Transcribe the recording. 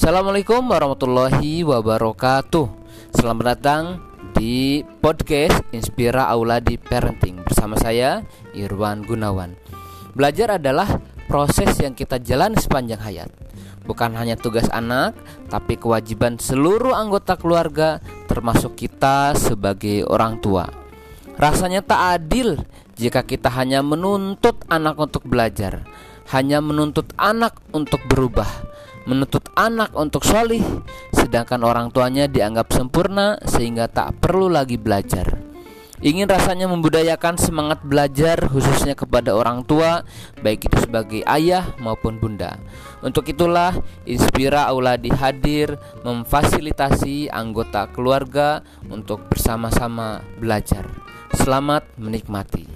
Assalamualaikum warahmatullahi wabarakatuh. Selamat datang di podcast Inspira Auladi Parenting. Bersama saya Irwan Gunawan. Belajar adalah proses yang kita jalani sepanjang hayat. Bukan hanya tugas anak, tapi kewajiban seluruh anggota keluarga termasuk kita sebagai orang tua. Rasanya tak adil jika kita hanya menuntut anak untuk belajar Hanya menuntut anak untuk berubah Menuntut anak untuk solih Sedangkan orang tuanya dianggap sempurna sehingga tak perlu lagi belajar. Ingin rasanya membudayakan semangat belajar khususnya kepada orang tua Baik itu sebagai ayah maupun bunda. Untuk itulah Inspira Auladi hadir memfasilitasi anggota keluarga untuk bersama-sama belajar. Selamat menikmati